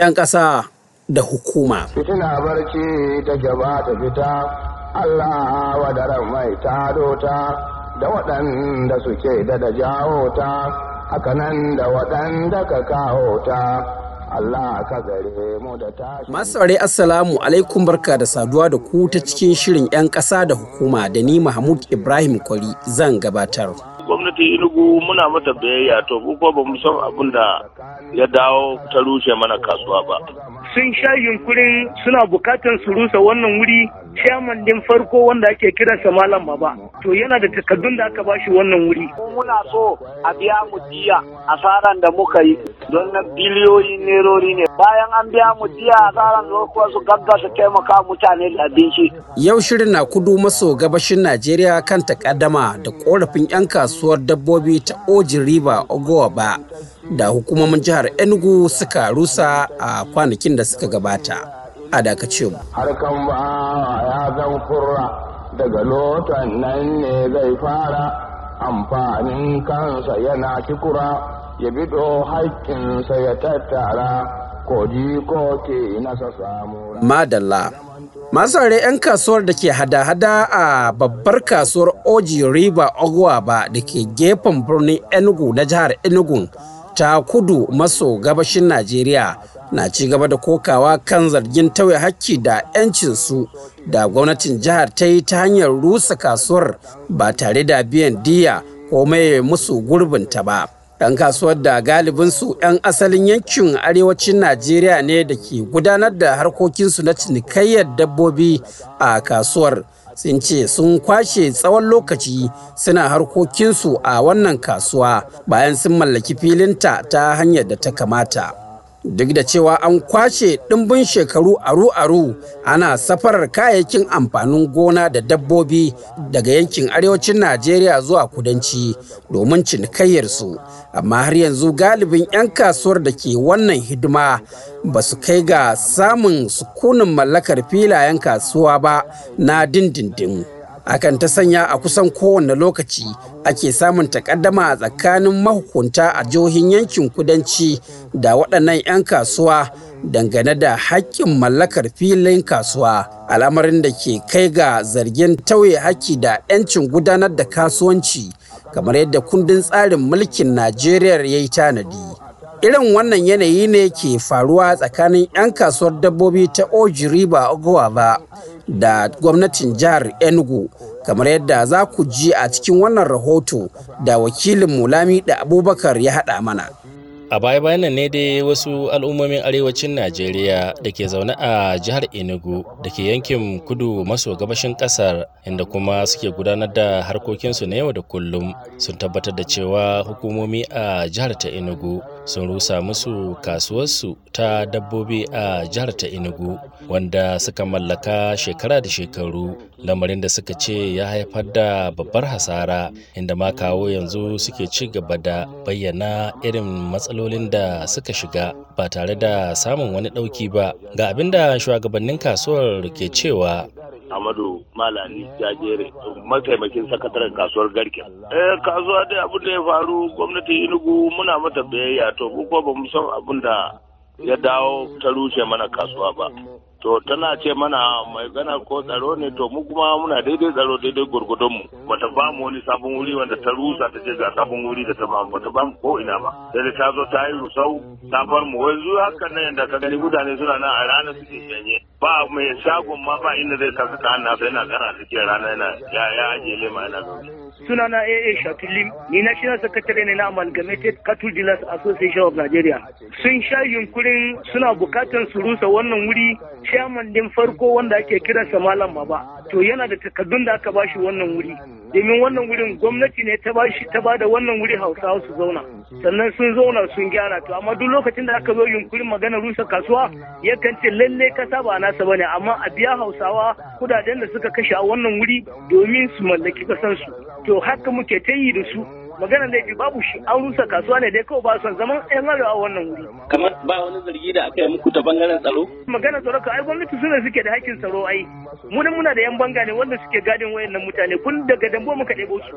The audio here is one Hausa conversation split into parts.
'yan ƙasa da hukuma. Fitina barci ta gaba ta fita, Allah wadaran mai ta da waɗanda suke da da jawo ta, haka nan da waɗanda ka kawo ta. Allah ka gare mu da tashi. Masu saurari Assalamu alaikum barka da saduwa da ku ta cikin shirin 'yan ƙasa da hukuma da ni Mahmud Ibrahim Kwari zan gabatar. Gwamnati inugu muna mata biyayya to ko ba mu san abin da ya dawo ta rushe mana kasuwa ba. Sun sha yunkurin suna bukatan su rusa wannan wuri chairman din farko wanda ake kiransa malam baba. To yana da takardun da aka bashi wannan wuri. Muna so a biya mu diya asaran da muka yi. Don na biliyoyin nerori ne bayan an biya mu diya asaran da kuwa su gaggasa taimaka mutane da abinci Yau shirin na kudu maso gabashin Najeriya kan takaddama da korafin 'yan kasuwar dabbobi ta Ojin River Ogowa ba da hukumomin jihar Enugu suka rusa a kwanakin da suka gabata. A dakace mu. Harkan ba ya zan kurra daga lotan nan ne zai fara amfanin kansa yana kikura ya bido haƙƙinsa ya tattara koji ko ke nasa samu. Madalla. Masu saurare 'yan kasuwar da ke hada-hada a babbar kasuwar Oji River Ogwaba da ke gefen birnin Enugu na jihar Enugu ta kudu maso gabashin Najeriya na ci gaba da kokawa kan zargin tauye hakki da 'yancinsu da gwamnatin jihar ta yi ta hanyar rusa kasuwar ba tare da biyan diya ko mai musu gurbinta ba. Ɗan kasuwar da galibinsu 'yan asalin yankin arewacin najeriya ne da ke gudanar da harkokinsu na cinikayyar dabbobi a kasuwar. Sun ce sun kwashe tsawon lokaci suna harkokinsu a wannan kasuwa bayan sun mallaki filinta ta hanyar da ta kamata. Duk da cewa an kwashe ɗimbin shekaru aru-aru ana safarar kayayyakin amfanin gona da dabbobi daga yankin arewacin najeriya zuwa kudanci domin cinikayyarsu amma har yanzu galibin 'yan kasuwar da ke wannan hidima ba su kai ga samun sukunin mallakar filayen kasuwa ba na dindindin. Akan ta sanya a kusan kowane lokaci ake samun takaddama a tsakanin mahukunta a jihohin yankin kudanci da waɗannan 'yan kasuwa dangane da haƙƙin mallakar filin kasuwa. Al'amarin da ke kai ga zargin tauye haƙƙi da 'yancin gudanar da kasuwanci kamar yadda kundin tsarin mulkin najeriya ya yi tanadi. Irin wannan yanayi ne ke faruwa tsakanin 'yan kasuwar dabbobi ta ojiriba ba da gwamnatin jihar enugu kamar yadda za ku ji a cikin wannan rahoto da wakilin mulami da abubakar ya haɗa mana. A baya-bayan nan ne dai wasu al'ummomin arewacin najeriya da ke zaune a jihar enugu da ke yankin kudu maso gabashin ƙasar inda kuma suke gudanar da harkokinsu na yau da kullum sun tabbatar da cewa hukumomi a jihar ta enugu sun rusa musu kasuwarsu ta dabbobi a jihar ta enugu wanda suka mallaka shekara da shekaru. Lamarin da suka ce ya haifar da babbar hasara inda ma kawo yanzu suke ci gaba da bayyana irin matsalolin da suka shiga ba tare da samun wani ɗauki ba ga abin da shugabannin kasuwar ke cewa Amadu Malami Jajere mataimakin sakataren kasuwar Garke. Eh kasuwa dai abin da ya faru gwamnati Enugu muna mata biyayya to ko ba mu san abin da ya dawo ta rushe mana kasuwa ba. To tana ce mana mai gana ko tsaro ne to mu kuma muna daidai tsaro daidai gurgudun mu. Bata ba mu wani sabon wuri wanda ta rusa ta ce ga sabon wuri da ta ba mu bata ba mu ko ina ba. Sai ta zo ta yi rusau ta bar mu yanzu hakan nan yadda ka gani mutane suna nan a ranar suke shanye. ba mai shagon ma ba inda zai ta hannu sai yana gara cikin rana yana ya ya ajiye lema yana zaune. Sunana AA Shatulim ni national secretary ne na Amalgamated Cattle Dealers Association of Nigeria. Sun sha yunkurin suna bukatan su rusa wannan wuri chairman din farko wanda ake kiransa malam baba. To yana da takardun da aka bashi wannan wuri. Domin wannan wurin gwamnati ne ta bashi ta ba da wannan wuri hausawa su zauna. Sannan sun zauna sun gyara. To amma duk lokacin da aka zo yunkurin magana rusa kasuwa yakan ce lalle kasa ba nasa ba ne. Amma a biya hausawa kuɗaɗen da suka kashe a wannan wuri domin su mallaki kasansu. To haka muke ta yi da su. Magana laifi babu shi. An rusa kasuwa ne dai kawai ba son zaman yan arewa a wannan wuri. Kamar ba wani zargi da aka yi muku ta ɓangaren tsaro? Magana tsaro ka ai gwamnati suna suke da hakkin tsaro ai. Mu muna da yan banga ne wanda suke gadin wayannan mutane. Kun daga dambo muka ɗebo su.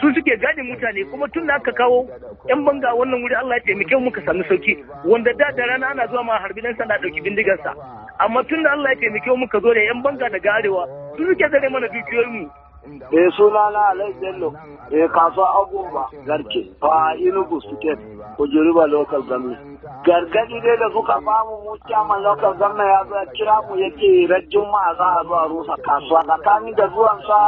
Su suke gadin mutane kuma tun da aka kawo yan banga a wannan wuri Allah ya taimake mu muka sami sauƙi. Wanda da da rana ana zuwa ma harbi dan sanda ɗauki bindigar sa. Amma tun da Allah ya taimake mu muka zo da yan banga daga arewa su suke zare mana dukiyoyin mu. Eh suna na Alhaji Bello, eh kasuwa Agumba, Garke, a Enugu State, Kujuriba Local Government. Gargadi dai da suka ba mu mu chairman local government ya zo kira mu yake rajin ma za a zo a rusa kasuwa tsakanin da zuwan sa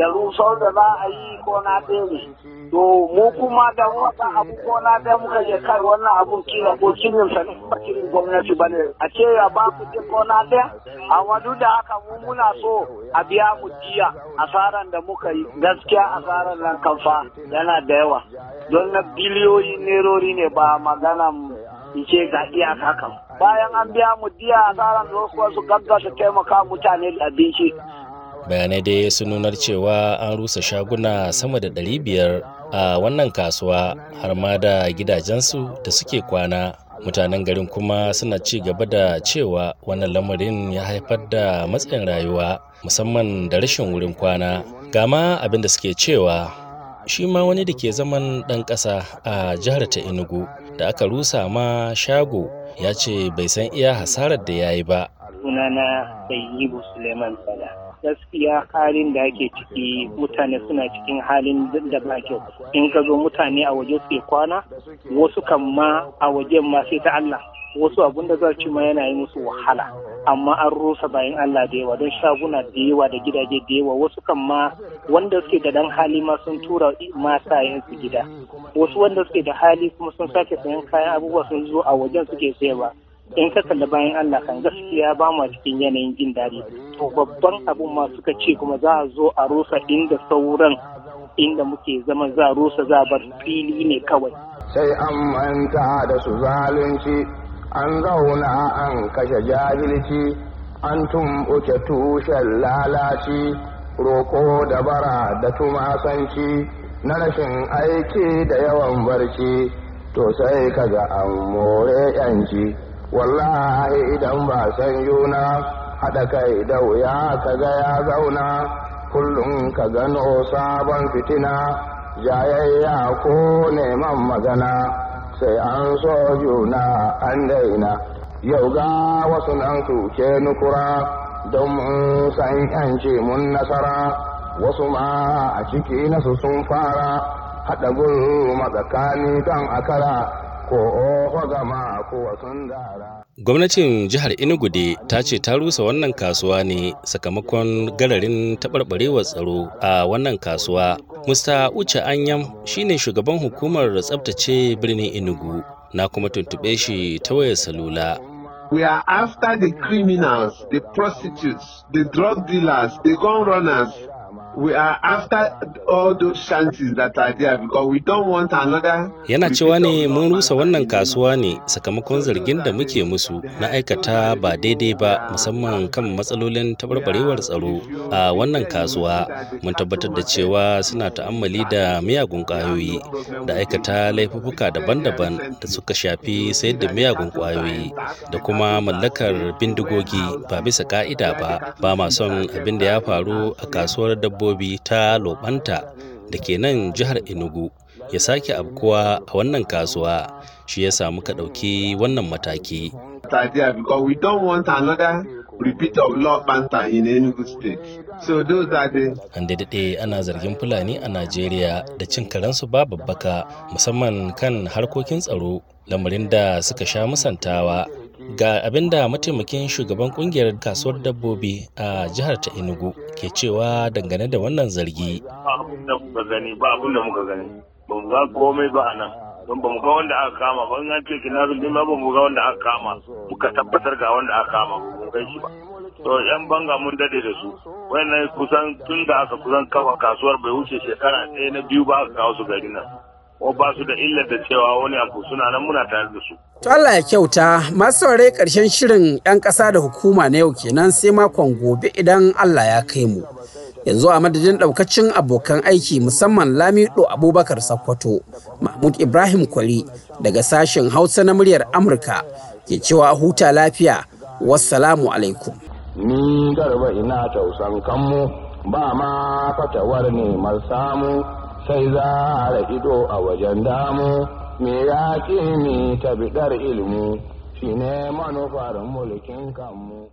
da rusau da za a yi ko na ɗaya. To mu kuma da wata abu ko na ɗaya muka je kai wannan abun kila ko kirin sa ne ba kirin gwamnati ba ne. A ce ya ba ku ko na ɗaya. A wadu da haka mu muna so a biya mu jiya asaran da muka yi gaskiya asaran nan kamfa yana da yawa. Don na biliyoyin nerori ne ba magana in ce ga iyaka kan. Bayan an biya mu diya asaran da wasu gaggasa taimaka mutane da abinci. Bayanai dai sun nunar cewa an rusa shaguna sama da 500 a wannan kasuwa har ma da gidajensu da suke kwana. Mutanen garin kuma suna ci gaba da cewa wannan lamarin ya haifar da matsayin rayuwa musamman da rashin wurin kwana. Gama abin da suke cewa shi ma wani da ke zaman ɗan ƙasa a jihar ta enugu da aka rusa ma shago ya ce bai san iya hasarar da ya yi ba. Sunana Sayyibu Suleiman Sala. Gaskiya halin da ake ciki mutane suna cikin halin da ba kyau. In ka zo mutane a waje suke kwana, wasu kan ma a wajen ma sai ta Allah. Wasu abun da za ci ma yana yi musu wahala. Amma an rusa bayan Allah da yawa don shaguna da yawa da gidaje da yawa wasu kan ma wanda suke da dan hali ma sun tura mata su gida. Wasu wanda suke da hali kuma sun sake sayan kayan abubuwa sun zo a wajen suke sayarwa. In ka kalli bayan Allah kan gaskiya ba mu cikin yanayin jin daɗi. To babban abun ma suka ce kuma za a zo a rusa inda sauran inda muke zama za a rusa za a bar fili ne kawai. Sai an manta da su zalunci an zauna an kashe jahilci an tumɓuke tushen lalaci roƙo da bara da tumasanci na rashin aiki da yawan barci. To sai kaga an more 'yanci wallahi idan ba san yuna haɗa kai da wuya ka ga ya zauna. Kullum ka gano sabon fitina jayayya ko neman magana. Sai an so juna an daina. Yau ga wasu nan ke nukura don mun san yanci mun nasara. Wasu ma a ciki nasu sun fara haɗa gulu matsakani kan akara. Gwamnatin jihar Enugu ta ce ta rusa wannan kasuwa ne sakamakon gararin taɓarɓarewar tsaro a wannan kasuwa. Musta Uche Anyam shine shugaban hukumar tsabtace birnin Enugu na kuma tuntuɓe shi ta wayar salula. We are after the criminals, the prostitutes, the drug dealers, the gun runners, we are after all those chances that are there because we don't want another yana cewa ne mun rusa wannan kasuwa ne sakamakon zargin da muke musu na aikata ba daidai ba musamman kan matsalolin tabarbarewar tsaro a wannan kasuwa. Mun tabbatar da cewa suna ta'ammali da miyagun ƙwayoyi da aikata laifuka daban-daban da suka shafi sayar da miyagun ƙwayoyi da kuma mallakar bindigogi ba bisa ka'ida ba. Ba ma son abin da ya faru a kasuwar dabbobi dabbobi ta lobanta da ke nan jihar enugu ya sake abkuwa a wannan kasuwa. Shi ya samu ka ɗauki wannan mataki. Repeat of law banta in Enugu state. So those are the An da daɗe ana zargin Fulani a Najeriya da cin karensu ba babbaka musamman kan harkokin tsaro lamarin da suka sha musantawa. Ga abin da mataimakin shugaban ƙungiyar kasuwar dabbobi a jihar ta enugu ke cewa dangane da wannan zargi. Ba abin da muka gani ba abin da muka gani. Ba mu ga komai ba a nan. Don ba mu ga wanda aka kama ba. An ce ma ba mu ga wanda aka kama. Muka tabbatar ga wanda aka kama ba mu shi ba. To yan banga mun daɗe da su. Wannan kusan tun da aka kusan kafa kasuwar bai wuce shekara ɗaya na biyu ba aka kawo su gari nan. Ko ba su da illar da cewa wani abu suna nan muna tare da su. To Allah ya kyauta masu saurare ƙarshen shirin 'yan ƙasa da hukuma na yau kenan sai makon gobe idan Allah ya kai mu. yanzu a madadin daukacin abokan aiki musamman lamido abubakar sakkwato mahmud ibrahim kwali daga sashen hausa na muryar amurka ke cewa huta lafiya. Wassalamu alaikum. Ni garba ina tausan kanmu ba ma fatawar neman samu. Sai a ido a wajen damu. Me ya ni ta bidar ilimi shine manufar mulkin kanmu.